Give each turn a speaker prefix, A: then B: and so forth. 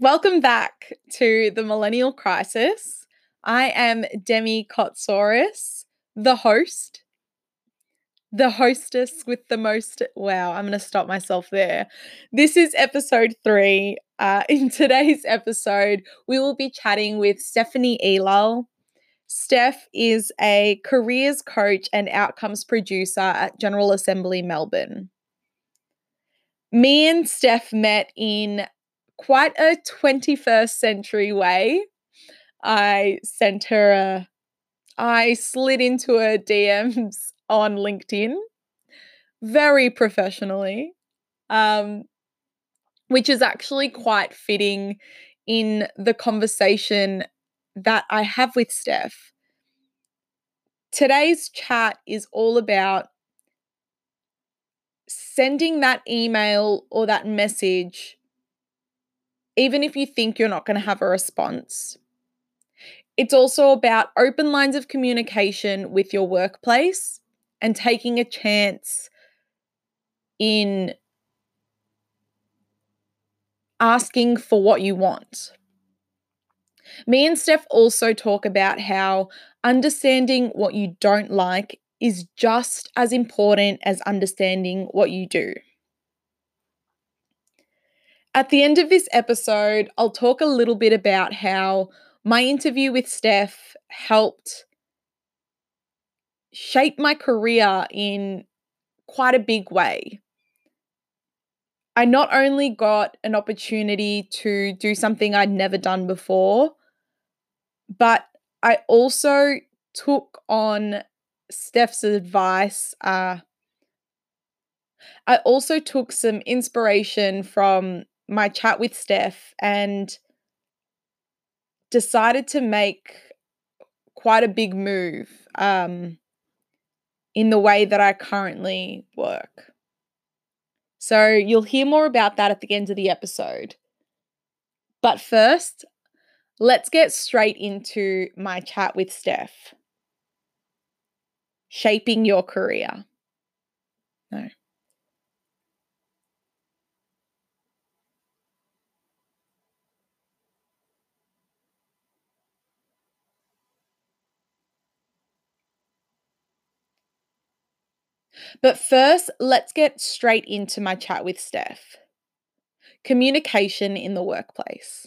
A: Welcome back to the Millennial Crisis. I am Demi Kotsaurus, the host, the hostess with the most. Wow, I'm going to stop myself there. This is episode three. Uh, in today's episode, we will be chatting with Stephanie Elal. Steph is a careers coach and outcomes producer at General Assembly Melbourne. Me and Steph met in quite a 21st century way. I sent her a, I slid into her DMs on LinkedIn very professionally, um, which is actually quite fitting in the conversation that I have with Steph. Today's chat is all about sending that email or that message even if you think you're not going to have a response. It's also about open lines of communication with your workplace and taking a chance in asking for what you want. Me and Steph also talk about how understanding what you don't like is just as important as understanding what you do. At the end of this episode, I'll talk a little bit about how my interview with Steph helped shape my career in quite a big way. I not only got an opportunity to do something I'd never done before, but I also took on Steph's advice. Uh, I also took some inspiration from my chat with Steph and decided to make quite a big move um, in the way that I currently work. So you'll hear more about that at the end of the episode. But first, let's get straight into my chat with Steph. Shaping your career. No. But first, let's get straight into my chat with Steph. Communication in the workplace.